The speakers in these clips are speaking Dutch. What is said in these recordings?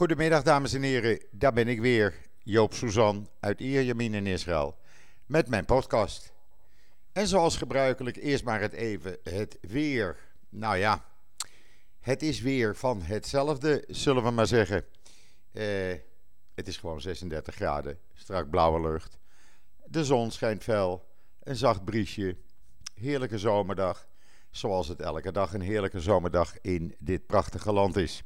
Goedemiddag dames en heren, daar ben ik weer, Joop Suzan uit Ierjemien in Israël, met mijn podcast. En zoals gebruikelijk eerst maar het even het weer. Nou ja, het is weer van hetzelfde, zullen we maar zeggen. Eh, het is gewoon 36 graden, strak blauwe lucht. De zon schijnt fel, een zacht briesje, heerlijke zomerdag. Zoals het elke dag een heerlijke zomerdag in dit prachtige land is.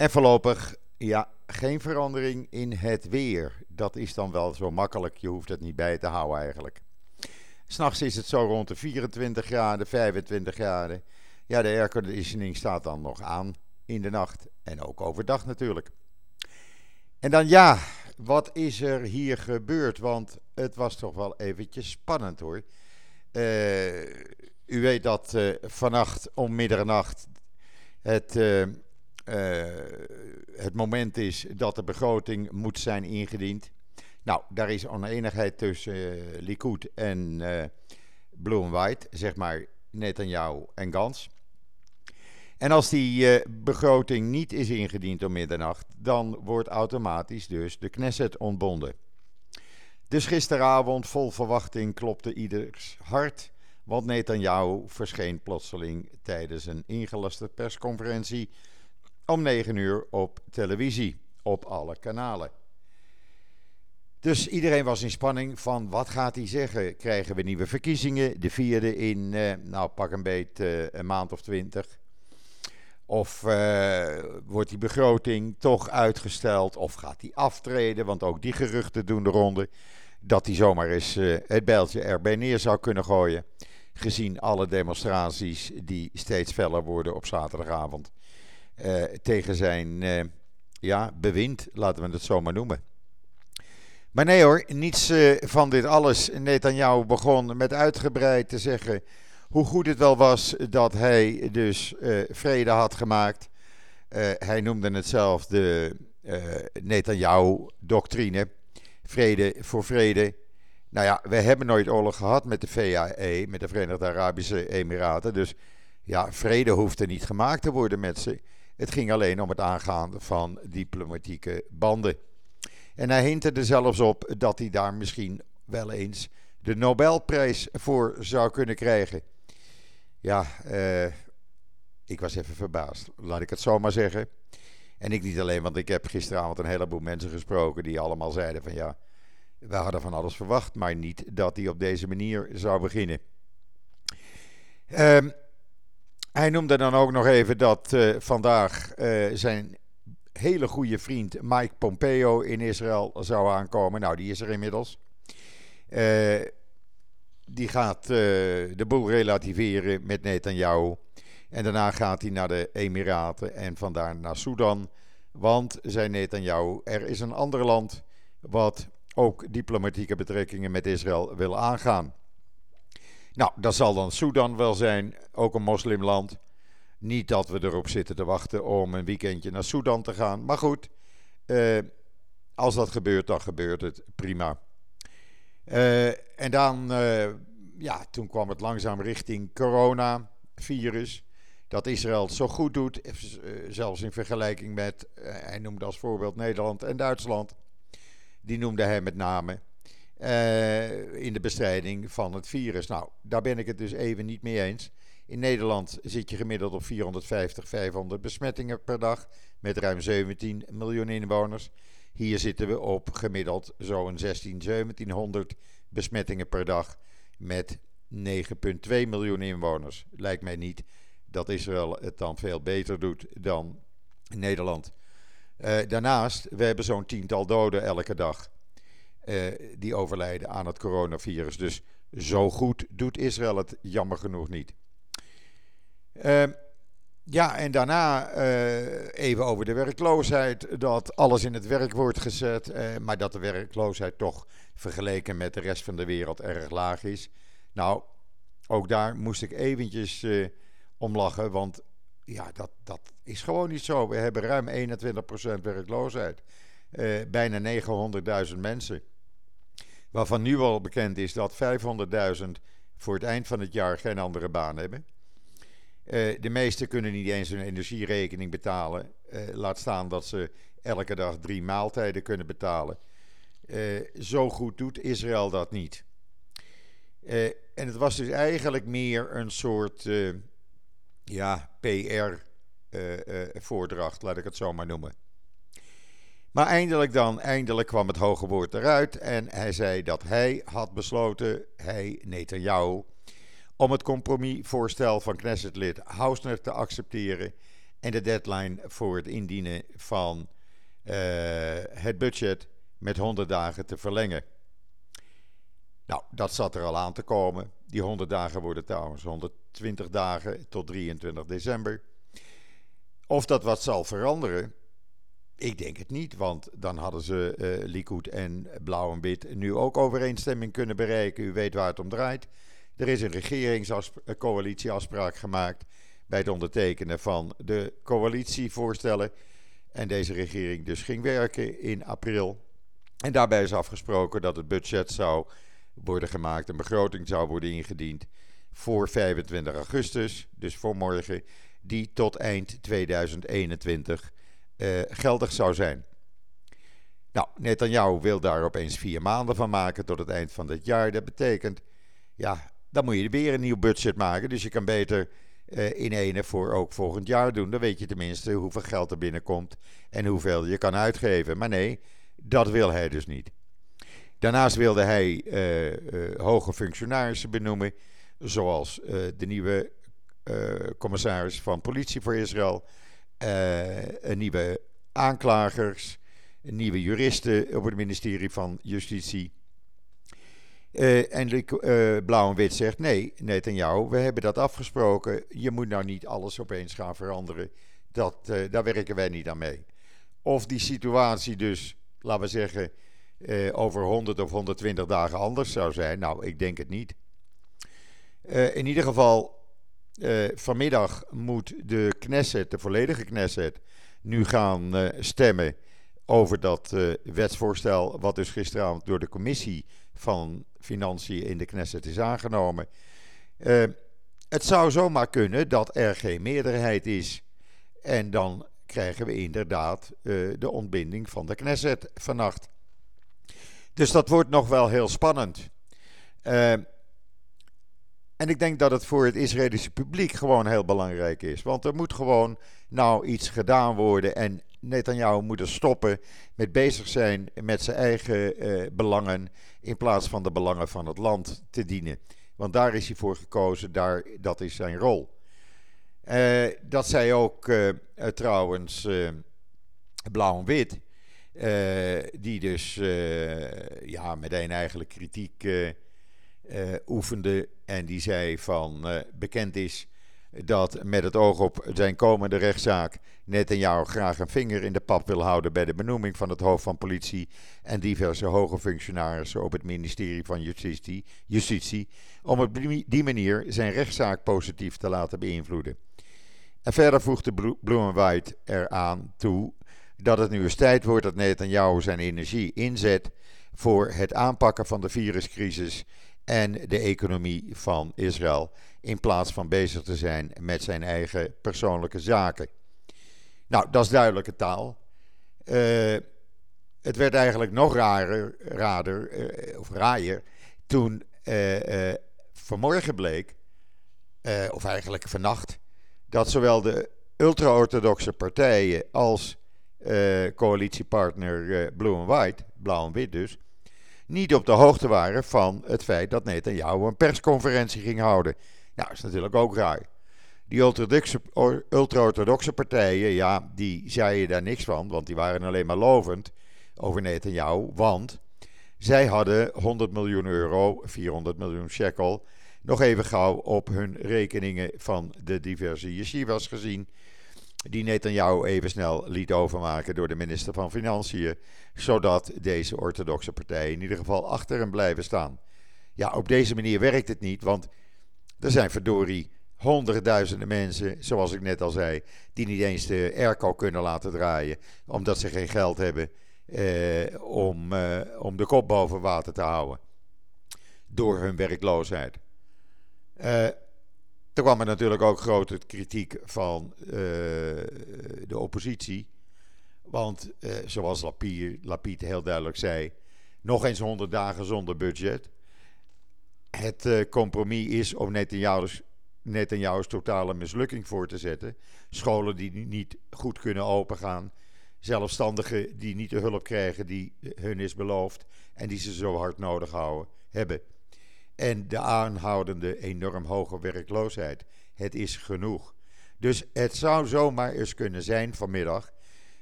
En voorlopig, ja, geen verandering in het weer. Dat is dan wel zo makkelijk, je hoeft het niet bij te houden eigenlijk. S'nachts is het zo rond de 24 graden, 25 graden. Ja, de airconditioning staat dan nog aan in de nacht en ook overdag natuurlijk. En dan ja, wat is er hier gebeurd? Want het was toch wel eventjes spannend hoor. Uh, u weet dat uh, vannacht om middernacht het, uh, het moment is dat de begroting moet zijn ingediend. Nou, daar is oneenigheid tussen Likud en Blue and White, zeg maar Netanyahu en Gans. En als die begroting niet is ingediend om middernacht, dan wordt automatisch dus de Knesset ontbonden. Dus gisteravond vol verwachting klopte ieders hart want Netanyahu verscheen plotseling tijdens een ingelaste persconferentie om 9 uur op televisie, op alle kanalen. Dus iedereen was in spanning van wat gaat hij zeggen? Krijgen we nieuwe verkiezingen? De vierde in, eh, nou pak een beet, eh, een maand of twintig. Of uh, wordt die begroting toch uitgesteld? Of gaat hij aftreden? Want ook die geruchten doen de ronde. Dat hij zomaar eens het bijltje erbij neer zou kunnen gooien gezien alle demonstraties die steeds feller worden op zaterdagavond uh, tegen zijn uh, ja, bewind, laten we het zo maar noemen. Maar nee hoor, niets uh, van dit alles. Netanyahu begon met uitgebreid te zeggen hoe goed het wel was dat hij dus vrede had gemaakt. hij noemde het zelf de Netanyahu-doctrine, vrede voor vrede. Nou ja, we hebben nooit oorlog gehad met de VAE, met de Verenigde Arabische Emiraten. Dus ja, vrede hoefde niet gemaakt te worden met ze. Het ging alleen om het aangaan van diplomatieke banden. En hij hinterde zelfs op dat hij daar misschien wel eens de Nobelprijs voor zou kunnen krijgen. Ja, eh, ik was even verbaasd, laat ik het zo maar zeggen. En ik niet alleen, want ik heb gisteravond een heleboel mensen gesproken die allemaal zeiden van ja, we hadden van alles verwacht, maar niet dat hij op deze manier zou beginnen. Um, hij noemde dan ook nog even dat uh, vandaag uh, zijn hele goede vriend Mike Pompeo in Israël zou aankomen. Nou, die is er inmiddels. Uh, die gaat de boel relativeren met Netanyahu. En daarna gaat hij naar de Emiraten en vandaar naar Sudan. Want, zei Netanyahu, er is een ander land wat ook diplomatieke betrekkingen met Israël wil aangaan. Nou, dat zal dan Sudan wel zijn, ook een moslimland. Niet dat we erop zitten te wachten om een weekendje naar Sudan te gaan. Maar goed, eh, als dat gebeurt, dan gebeurt het prima. Uh, en dan, uh, ja, toen kwam het langzaam richting coronavirus. Dat Israël zo goed doet, eh, zelfs in vergelijking met, hij noemde als voorbeeld Nederland en Duitsland die noemde hij met name. Uh, in de bestrijding van het virus. Nou, daar ben ik het dus even niet mee eens. In Nederland zit je gemiddeld op 450, 500 besmettingen per dag. Met ruim 17 miljoen inwoners. Hier zitten we op gemiddeld zo'n 16, 1700 besmettingen per dag. Met 9,2 miljoen inwoners. Lijkt mij niet dat Israël het dan veel beter doet dan Nederland. Uh, daarnaast, we hebben zo'n tiental doden elke dag die overlijden aan het coronavirus. Dus zo goed doet Israël het jammer genoeg niet. Uh, ja, en daarna even over de werkloosheid. Dat alles in het werk wordt gezet, maar dat de werkloosheid toch vergeleken met de rest van de wereld erg laag is. Nou, ook daar moest ik eventjes om lachen, want ja, dat, dat is gewoon niet zo. We hebben ruim 21% werkloosheid. Uh, bijna 900.000 mensen. Waarvan nu al bekend is dat 500.000 voor het eind van het jaar geen andere baan hebben. de meesten kunnen niet eens hun energierekening betalen. laat staan dat ze elke dag drie maaltijden kunnen betalen. zo goed doet Israël dat niet. en het was dus eigenlijk meer een soort ja, PR-voordracht, laat ik het zo maar noemen. Maar eindelijk dan, eindelijk kwam het hoge woord eruit en hij zei dat hij had besloten, hij Netanyahu, om het compromisvoorstel van Knessetlid Hausner te accepteren en de deadline voor het indienen van uh, het budget met 100 dagen te verlengen. Nou, dat zat er al aan te komen. Die 100 dagen worden trouwens 120 dagen tot 23 december. Of dat wat zal veranderen, ik denk het niet, want dan hadden ze uh, en Blauw en Wit nu ook overeenstemming kunnen bereiken. U weet waar het om draait. Er is een regeringscoalitieafspraak gemaakt bij het ondertekenen van de coalitievoorstellen. En deze regering dus ging werken in april. En daarbij is afgesproken dat het budget zou worden gemaakt, een begroting zou worden ingediend voor 25 augustus, dus voor morgen, die tot eind 2021 uh, geldig zou zijn. Nou, Netanyahu wil daar opeens vier maanden van maken tot het eind van dit jaar. Dat betekent, ja, dan moet je weer een nieuw budget maken. Dus je kan beter uh, in ene voor ook volgend jaar doen. Dan weet je tenminste hoeveel geld er binnenkomt en hoeveel je kan uitgeven. Maar nee, dat wil hij dus niet. Daarnaast wilde hij uh, hoge functionarissen benoemen, zoals de nieuwe commissaris van politie voor Israël, een nieuwe aanklagers, een nieuwe juristen op het ministerie van Justitie. Uh, en uh, Blauw en Wit zegt: nee, jou, we hebben dat afgesproken. Je moet nou niet alles opeens gaan veranderen. Dat, daar werken wij niet aan mee. Of die situatie dus, laten we zeggen, over 100 of 120 dagen anders zou zijn. Nou, ik denk het niet. in ieder geval, uh, vanmiddag moet de Knesset, de volledige Knesset, nu gaan uh, stemmen over dat uh, wetsvoorstel, wat dus gisteravond door de commissie van Financiën in de Knesset is aangenomen. het zou zomaar kunnen dat er geen meerderheid is. En dan krijgen we inderdaad de ontbinding van de Knesset vannacht. Dus dat wordt nog wel heel spannend. En ik denk dat het voor het Israëlische publiek gewoon heel belangrijk is. Want er moet gewoon nou iets gedaan worden. En Netanyahu moet er stoppen met bezig zijn met zijn eigen eh, belangen. In plaats van de belangen van het land te dienen. Want daar is hij voor gekozen, daar, dat is zijn rol. Uh, dat zei ook uh, trouwens Blauw en Wit. die dus ja, meteen eigenlijk kritiek oefende. En die zei van uh, bekend is dat met het oog op zijn komende rechtszaak Netanyahu graag een vinger in de pap wil houden bij de benoeming van het hoofd van politie en diverse hoge functionarissen op het ministerie van Justitie, Justitie om op die manier zijn rechtszaak positief te laten beïnvloeden. En verder voegde White eraan toe dat het nu eens tijd wordt dat Netanyahu zijn energie inzet voor het aanpakken van de viruscrisis en de economie van Israël. In plaats van bezig te zijn met zijn eigen persoonlijke zaken. Nou, dat is duidelijke taal. Uh, het werd eigenlijk nog rarer, rader, uh, of raaier, toen uh, vanmorgen bleek, of eigenlijk vannacht, dat zowel de ultra-orthodoxe partijen als coalitiepartner Blue and White, blauw en wit dus, niet op de hoogte waren van het feit dat Netanyahu een persconferentie ging houden. Nou, dat is natuurlijk ook raar. Die ultra-orthodoxe partijen, ja, die zeiden daar niks van, want die waren alleen maar lovend over Netanyahu, want zij hadden 100 miljoen euro, 400 miljoen shekel, nog even gauw op hun rekeningen van de diverse yeshivas gezien die Netanyahu even snel liet overmaken door de minister van Financiën, zodat deze orthodoxe partijen in ieder geval achter hem blijven staan. Ja, op deze manier werkt het niet, want er zijn verdorie honderdduizenden mensen, zoals ik net al zei, die niet eens de airco kunnen laten draaien, omdat ze geen geld hebben eh, om, eh, om de kop boven water te houden door hun werkloosheid. Eh, Er kwam er natuurlijk ook grote kritiek van de oppositie. Want zoals Lapid, Lapid heel duidelijk zei, nog eens 100 dagen zonder budget. Het compromis is om Netanyahu's Netanyahu's totale mislukking voor te zetten. Scholen die niet goed kunnen opengaan. Zelfstandigen die niet de hulp krijgen die hun is beloofd en die ze zo hard nodig houden, hebben. En de aanhoudende enorm hoge werkloosheid. Het is genoeg. Dus het zou zomaar eens kunnen zijn vanmiddag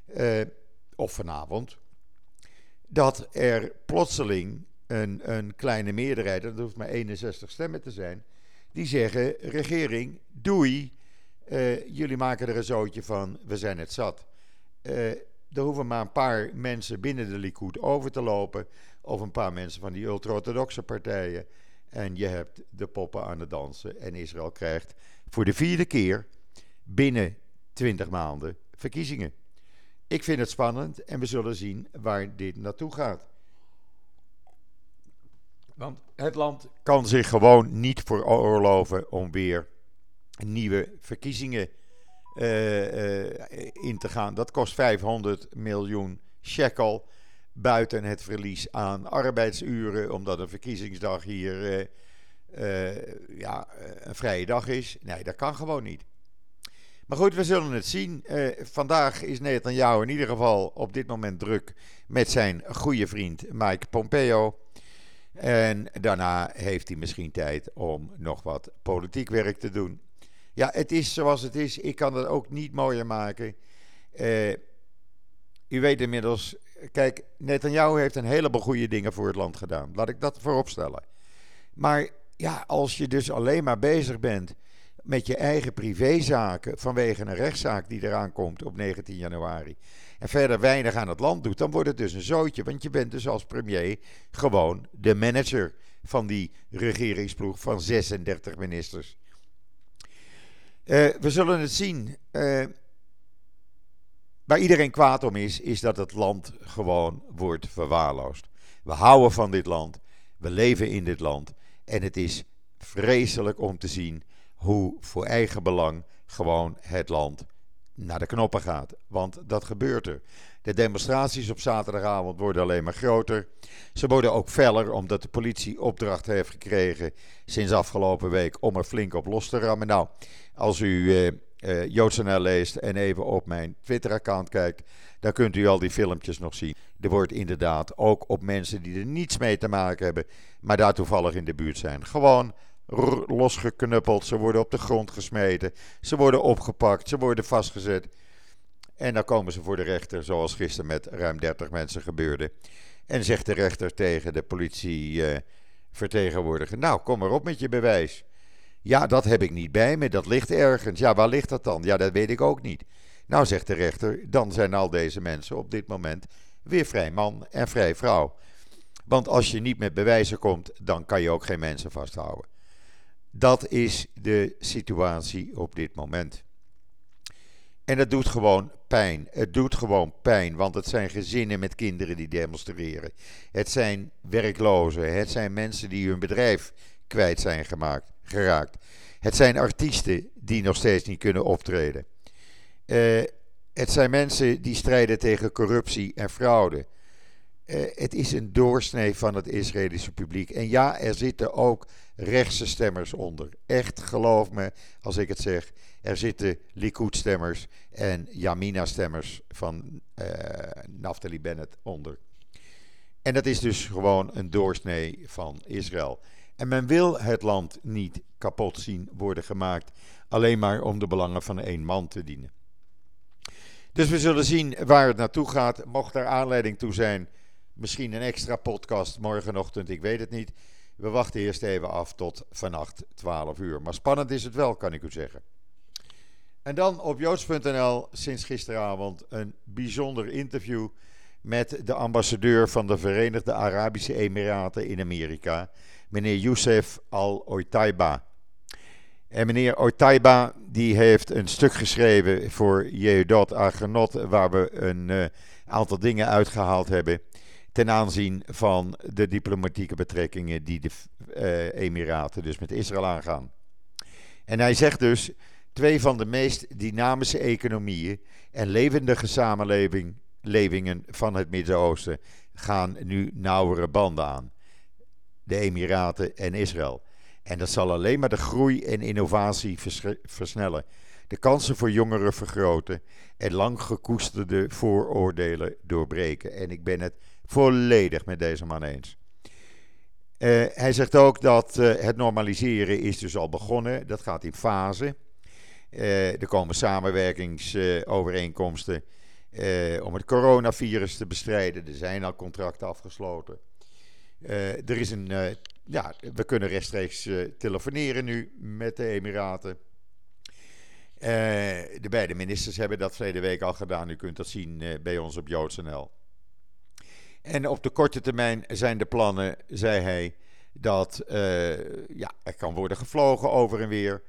eh, of vanavond dat er plotseling een, een kleine meerderheid, dat hoeft maar 61 stemmen te zijn, die zeggen: regering, doei. Uh, jullie maken er een zootje van, we zijn het zat. Uh, er hoeven maar een paar mensen binnen de Likud over te lopen. Of een paar mensen van die ultra-orthodoxe partijen. En je hebt de poppen aan het dansen. En Israël krijgt voor de vierde keer binnen 20 maanden verkiezingen. Ik vind het spannend en we zullen zien waar dit naartoe gaat. Want het land kan zich gewoon niet veroorloven om weer nieuwe verkiezingen uh, uh, in te gaan. Dat kost 500 miljoen shekel. Buiten het verlies aan arbeidsuren, omdat een verkiezingsdag hier uh, ja, een vrije dag is. Nee, dat kan gewoon niet. Maar goed, we zullen het zien. vandaag is Netanyahu in ieder geval op dit moment druk met zijn goede vriend Mike Pompeo. En daarna heeft hij misschien tijd om nog wat politiek werk te doen. Ja, het is zoals het is. Ik kan het ook niet mooier maken. U weet inmiddels, kijk, Netanyahu heeft een heleboel goede dingen voor het land gedaan. Laat ik dat voorop stellen. Maar ja, als je dus alleen maar bezig bent met je eigen privézaken vanwege een rechtszaak die eraan komt op 19 januari en verder weinig aan het land doet, dan wordt het dus een zootje. Want je bent dus als premier gewoon de manager van die regeringsploeg van 36 ministers. Uh, we zullen het zien. Uh, waar iedereen kwaad om is, is dat het land gewoon wordt verwaarloosd. We houden van dit land, we leven in dit land en het is vreselijk om te zien hoe voor eigen belang gewoon het land naar de knoppen gaat. Want dat gebeurt er. De demonstraties op zaterdagavond worden alleen maar groter. Ze worden ook feller omdat de politie opdracht heeft gekregen sinds afgelopen week om er flink op los te rammen. Nou, als u uh, uh, JoodsNL leest en even op mijn Twitter-account kijkt, dan kunt u al die filmpjes nog zien. Er wordt inderdaad ook op mensen die er niets mee te maken hebben, maar daar toevallig in de buurt zijn, gewoon losgeknuppeld. Ze worden op de grond gesmeten. Ze worden opgepakt. Ze worden vastgezet. En dan komen ze voor de rechter, zoals gisteren met ruim 30 mensen gebeurde. En zegt de rechter tegen de politievertegenwoordiger: uh, Nou, kom maar op met je bewijs. Ja, dat heb ik niet bij me, dat ligt ergens. Ja, waar ligt dat dan? Ja, dat weet ik ook niet. Nou, zegt de rechter: Dan zijn al deze mensen op dit moment weer vrij man en vrij vrouw. Want als je niet met bewijzen komt, dan kan je ook geen mensen vasthouden. Dat is de situatie op dit moment. En het doet gewoon pijn. Het doet gewoon pijn, want het zijn gezinnen met kinderen die demonstreren. Het zijn werklozen. Het zijn mensen die hun bedrijf kwijt zijn gemaakt, geraakt. Het zijn artiesten die nog steeds niet kunnen optreden. Uh, het zijn mensen die strijden tegen corruptie en fraude. Uh, het is een doorsnee van het Israëlische publiek. En ja, er zitten ook rechtse stemmers onder. Echt, geloof me als ik het zeg. Er zitten Likud-stemmers en Yamina-stemmers van uh, Naftali Bennett onder. En dat is dus gewoon een doorsnee van Israël. En men wil het land niet kapot zien worden gemaakt, alleen maar om de belangen van één man te dienen. Dus we zullen zien waar het naartoe gaat. Mocht er aanleiding toe zijn, misschien een extra podcast morgenochtend, ik weet het niet. We wachten eerst even af tot vannacht 12 uur. Maar spannend is het wel, kan ik u zeggen. En dan op joods.nl sinds gisteravond een bijzonder interview met de ambassadeur van de Verenigde Arabische Emiraten in Amerika, meneer Youssef Al-Oitaiba. En meneer Oitaiba die heeft een stuk geschreven voor Jehudot Argenot, waar we een uh, aantal dingen uitgehaald hebben ten aanzien van de diplomatieke betrekkingen die de uh, Emiraten dus met Israël aangaan. En hij zegt dus: twee van de meest dynamische economieën en levendige samenlevingen van het Midden-Oosten gaan nu nauwere banden aan. De Emiraten en Israël. En dat zal alleen maar de groei en innovatie versnellen. De kansen voor jongeren vergroten en lang gekoesterde vooroordelen doorbreken. En ik ben het volledig met deze man eens. Uh, hij zegt ook dat uh, het normaliseren is dus al begonnen. Dat gaat in fase. Uh, er komen samenwerkingsovereenkomsten om het coronavirus te bestrijden. Er zijn al contracten afgesloten. Er is een, ja, we kunnen rechtstreeks telefoneren nu met de Emiraten. de beide ministers hebben dat verleden week al gedaan. U kunt dat zien bij ons op JoodsNL. En op de korte termijn zijn de plannen, zei hij, dat ja, er kan worden gevlogen over en weer.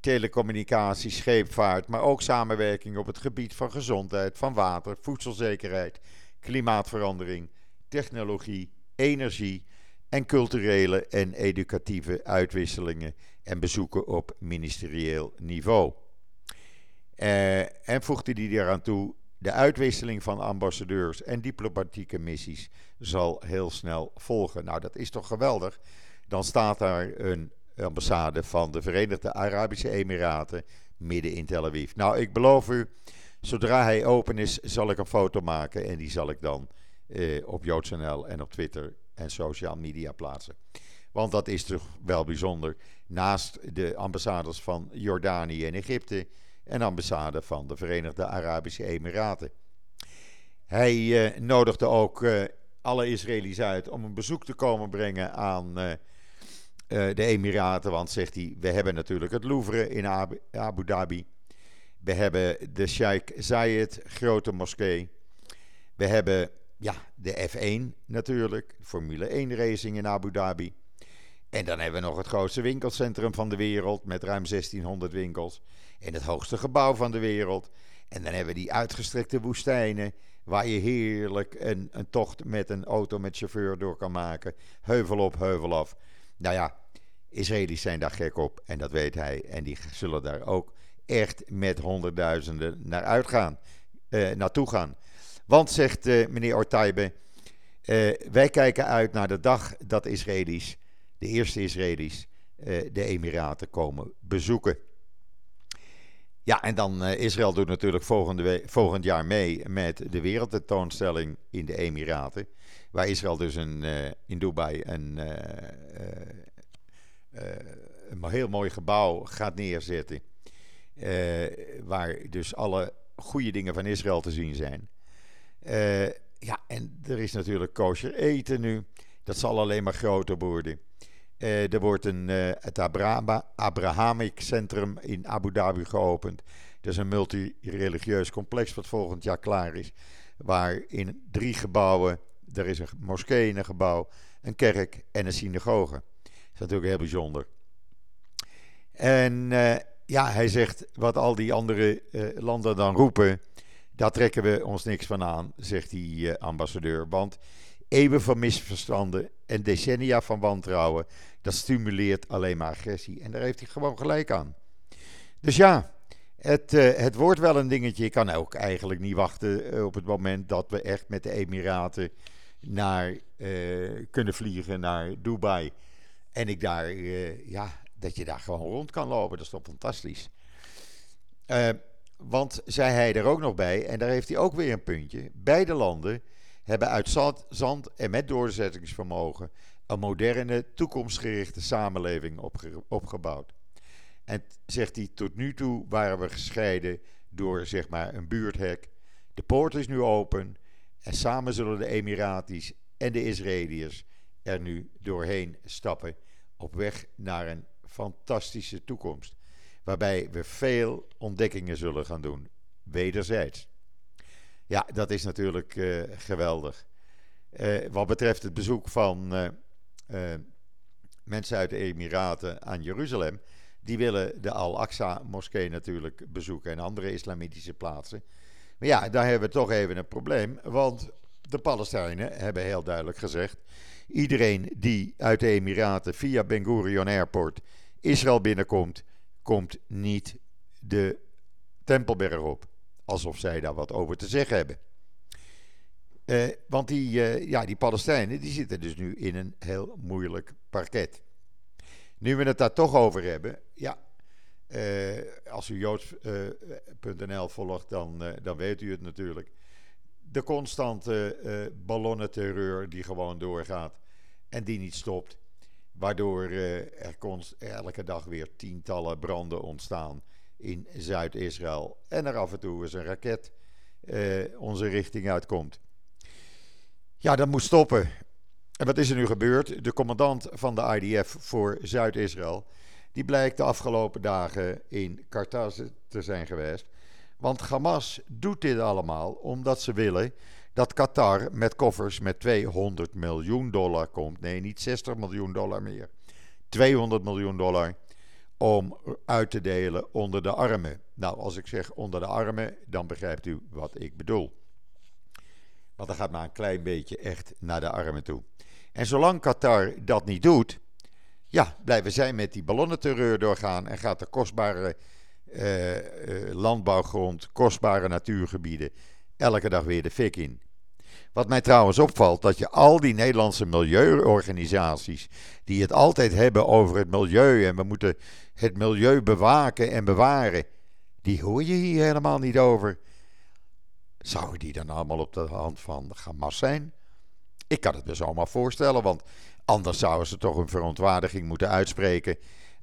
Telecommunicatie, scheepvaart, maar ook samenwerking op het gebied van gezondheid, van water, voedselzekerheid, klimaatverandering, technologie, energie en culturele en educatieve uitwisselingen en bezoeken op ministerieel niveau. Uh, en voegde hij eraan toe de uitwisseling van ambassadeurs en diplomatieke missies zal heel snel volgen. Nou, dat is toch geweldig? Dan staat daar een ambassade van de Verenigde Arabische Emiraten midden in Tel Aviv. Nou, ik beloof u, zodra hij open is, zal ik een foto maken en die zal ik dan eh, op JoodsNL en op Twitter en social media plaatsen. Want dat is toch wel bijzonder. Naast de ambassades van Jordanië en Egypte en ambassade van de Verenigde Arabische Emiraten. Hij uh, nodigde ook uh, alle Israëli's uit om een bezoek te komen brengen aan uh, de Emiraten. Want zegt hij, we hebben natuurlijk het Louvre in Abu Dhabi. We hebben de Sheikh Zayed grote moskee. We hebben ja, de F1 natuurlijk, Formule 1 racing in Abu Dhabi. En dan hebben we nog het grootste winkelcentrum van de wereld met ruim 1600 winkels in het hoogste gebouw van de wereld. En dan hebben we die uitgestrekte woestijnen. Waar je heerlijk een, een tocht met een auto met chauffeur door kan maken. Heuvel op, heuvel af. Nou ja, Israëli's zijn daar gek op en dat weet hij. En die zullen daar ook echt met honderdduizenden naar uitgaan, eh, naartoe gaan. Want, zegt eh, meneer Ortaibe, eh, wij kijken uit naar de dag dat Israëli's, de eerste Israëli's, eh, de Emiraten komen bezoeken. Ja, en dan Israël doet natuurlijk volgende volgend jaar mee met de wereldtentoonstelling in de Emiraten. Waar Israël dus een, in Dubai een, een heel mooi gebouw gaat neerzetten. waar dus alle goede dingen van Israël te zien zijn. Ja, en er is natuurlijk kosher eten nu. Dat zal alleen maar groter worden. Uh, er wordt een, uh, het Abrahamic Centrum in Abu Dhabi geopend. Dat is een multireligieus complex wat volgend jaar klaar is. Waar in drie gebouwen, er is een moskee in een gebouw, een kerk en een synagoge. Dat is natuurlijk heel bijzonder. En ja, hij zegt wat al die andere landen dan roepen, daar trekken we ons niks van aan, zegt die ambassadeur. Want eeuwen van misverstanden en decennia van wantrouwen dat stimuleert alleen maar agressie. En daar heeft hij gewoon gelijk aan. Dus ja, het, uh, het wordt wel een dingetje. Ik kan ook eigenlijk niet wachten eh, op het moment dat we echt met de Emiraten naar, kunnen vliegen naar Dubai. En ik daar, ja, dat je daar gewoon rond kan lopen. Dat is toch fantastisch. Want zei hij er ook nog bij, en daar heeft hij ook weer een puntje. Beide landen hebben uit zand, zand en met doorzettingsvermogen een moderne, toekomstgerichte samenleving opgebouwd. En zegt hij, tot nu toe waren we gescheiden door zeg maar een buurthek. De poort is nu open en samen zullen de Emiratis en de Israëliërs er nu doorheen stappen op weg naar een fantastische toekomst. Waarbij we veel ontdekkingen zullen gaan doen, wederzijds. Ja, dat is natuurlijk uh, geweldig. Uh, wat betreft het bezoek van uh, mensen uit de Emiraten aan Jeruzalem. Die willen de Al-Aqsa-moskee natuurlijk bezoeken en andere islamitische plaatsen. Maar ja, daar hebben we toch even een probleem. Want de Palestijnen hebben heel duidelijk gezegd: iedereen die uit de Emiraten via Ben Gurion Airport Israël binnenkomt, komt niet de Tempelberg op. Alsof zij daar wat over te zeggen hebben. Uh, want die, uh, ja, die Palestijnen die zitten dus nu in een heel moeilijk parket. Nu we het daar toch over hebben, ja, uh, als u joods.nl volgt, dan, dan weet u het natuurlijk. De constante ballonnenterreur die gewoon doorgaat en die niet stopt. Waardoor er elke dag weer tientallen branden ontstaan in Zuid-Israël. En er af en toe eens een raket onze richting uitkomt. Ja, dat moet stoppen. En wat is er nu gebeurd? De commandant van de IDF voor Zuid-Israël, die blijkt de afgelopen dagen in Qatar te zijn geweest. Want Hamas doet dit allemaal omdat ze willen dat Qatar met koffers met 200 miljoen dollar komt. Nee, niet 60 miljoen dollar meer. 200 miljoen dollar om uit te delen onder de armen. Nou, als ik zeg onder de armen, dan begrijpt u wat ik bedoel. Want dan gaat maar een klein beetje echt naar de armen toe. En zolang Qatar dat niet doet, ja, blijven zij met die ballonnenterreur doorgaan en gaat de kostbare uh, uh, landbouwgrond, kostbare natuurgebieden elke dag weer de fik in. Wat mij trouwens opvalt, dat je al die Nederlandse milieuorganisaties, die het altijd hebben over het milieu en we moeten het milieu bewaken en bewaren, die hoor je hier helemaal niet over. Zouden die dan allemaal op de hand van Hamas zijn? Ik kan het me zomaar voorstellen, want anders zouden ze toch een verontwaardiging moeten uitspreken.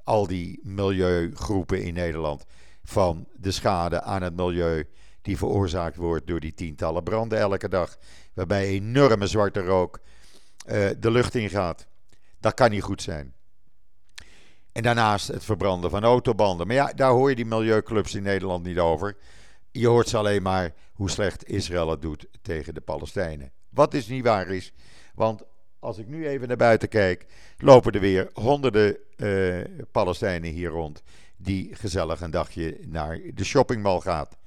Al die milieugroepen in Nederland van de schade aan het milieu die veroorzaakt wordt door die tientallen branden elke dag. Waarbij enorme zwarte rook uh, de lucht ingaat. Dat kan niet goed zijn. En daarnaast het verbranden van autobanden. Maar ja, daar hoor je die milieuclubs in Nederland niet over. Je hoort ze alleen maar hoe slecht Israël het doet tegen de Palestijnen. Wat dus niet waar is, want als ik nu even naar buiten kijk, lopen er weer honderden uh, Palestijnen hier rond die gezellig een dagje naar de shoppingmall gaat.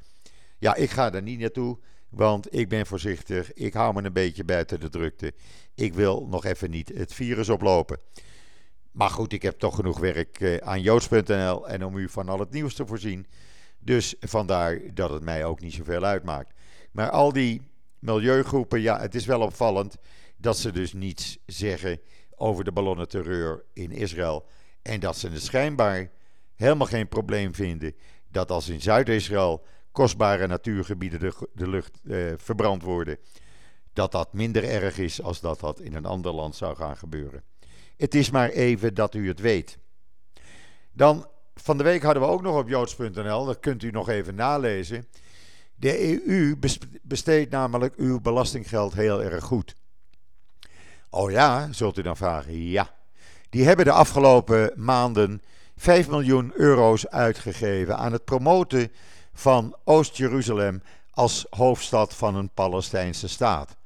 Ja, ik ga er niet naartoe, want ik ben voorzichtig. Ik hou me een beetje buiten de drukte. Ik wil nog even niet het virus oplopen. Maar goed, ik heb toch genoeg werk uh, aan joods.nl en om u van al het nieuws te voorzien. Dus vandaar dat het mij ook niet zoveel uitmaakt. Maar al die milieugroepen, ja, het is wel opvallend dat ze dus niets zeggen over de ballonnenterreur in Israël. En dat ze het schijnbaar helemaal geen probleem vinden dat als in Zuid-Israël kostbare natuurgebieden de, de lucht eh, verbrand worden, dat dat minder erg is als dat dat in een ander land zou gaan gebeuren. Het is maar even dat u het weet. Dan van de week hadden we ook nog op joods.nl, dat kunt u nog even nalezen. De EU besteedt namelijk uw belastinggeld heel erg goed. Oh ja, zult u dan vragen? Ja. Die hebben de afgelopen maanden 5 miljoen euro's uitgegeven aan het promoten van Oost-Jeruzalem als hoofdstad van een Palestijnse staat.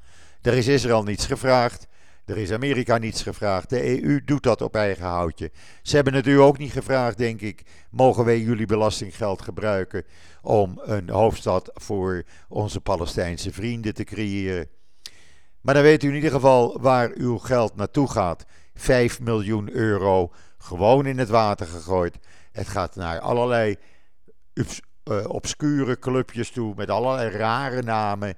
Er is Israël niets gevraagd. Er is Amerika niets gevraagd. De EU doet dat op eigen houtje. Ze hebben het u ook niet gevraagd, denk ik. Mogen wij jullie belastinggeld gebruiken om een hoofdstad voor onze Palestijnse vrienden te creëren? Maar dan weet u in ieder geval waar uw geld naartoe gaat. 5 miljoen euro gewoon in het water gegooid. Het gaat naar allerlei uh, obscure clubjes toe met allerlei rare namen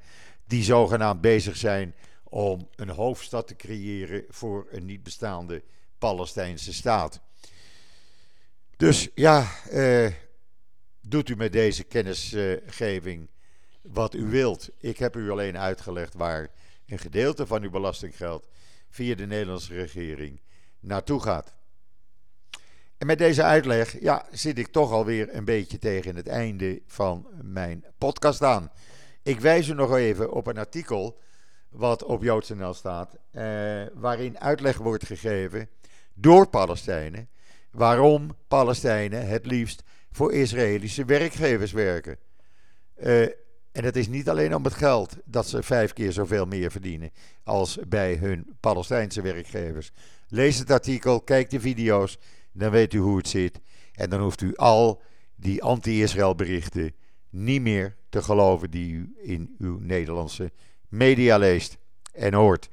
die zogenaamd bezig zijn om een hoofdstad te creëren voor een niet bestaande Palestijnse staat. Dus ja, eh, doet u met deze kennisgeving wat u wilt. Ik heb u alleen uitgelegd waar een gedeelte van uw belastinggeld via de Nederlandse regering naartoe gaat. En met deze uitleg ja, zit ik toch alweer een beetje tegen het einde van mijn podcast aan. Ik wijs u nog even op een artikel wat op JoodsNL staat, eh, waarin uitleg wordt gegeven door Palestijnen waarom Palestijnen het liefst voor Israëlische werkgevers werken. Uh, en het is niet alleen om het geld dat ze vijf keer zoveel meer verdienen als bij hun Palestijnse werkgevers. Lees het artikel, kijk de video's, dan weet u hoe het zit. En dan hoeft u al die anti-Israël berichten niet meer te geloven die u in uw Nederlandse media leest en hoort.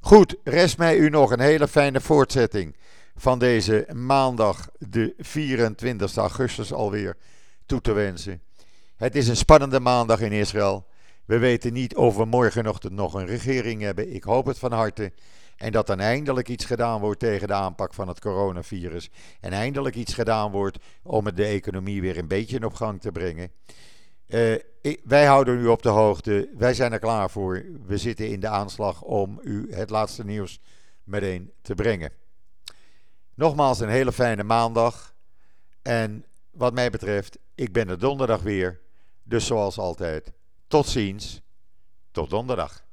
Goed, rest mij u nog een hele fijne voortzetting van deze maandag, de 24 augustus alweer, toe te wensen. Het is een spannende maandag in Israël. We weten niet of we morgenochtend nog een regering hebben. Ik hoop het van harte. En dat dan eindelijk iets gedaan wordt tegen de aanpak van het coronavirus. En eindelijk iets gedaan wordt om de economie weer een beetje op gang te brengen. Uh, wij houden u op de hoogte. Wij zijn er klaar voor. We zitten in de aanslag om u het laatste nieuws meteen te brengen. Nogmaals een hele fijne maandag. En wat mij betreft, ik ben er donderdag weer. Dus zoals altijd, tot ziens. Tot donderdag.